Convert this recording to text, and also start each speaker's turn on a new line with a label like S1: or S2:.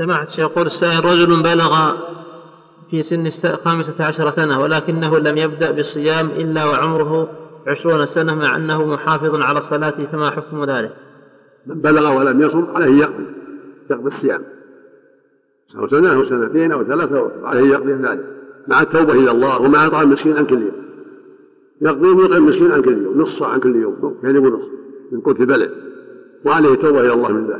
S1: سمعت يقول السائل رجل بلغ في سن خامسة عشر سنة ولكنه لم يبدأ بالصيام إلا وعمره عشرون سنة مع أنه محافظ على الصلاة فما حكم ذلك؟
S2: من بلغ ولم يصم عليه يقضي يقضي الصيام. أو سنة أو سنتين أو ثلاثة عليه يقضي ذلك مع التوبة إلى الله ومع إطعام مسكين عن كل يوم. يقضي ويطعم مسكين عن كل يوم نص عن كل يوم يعني نص من قوت بلد وعليه توبة إلى الله من ذلك.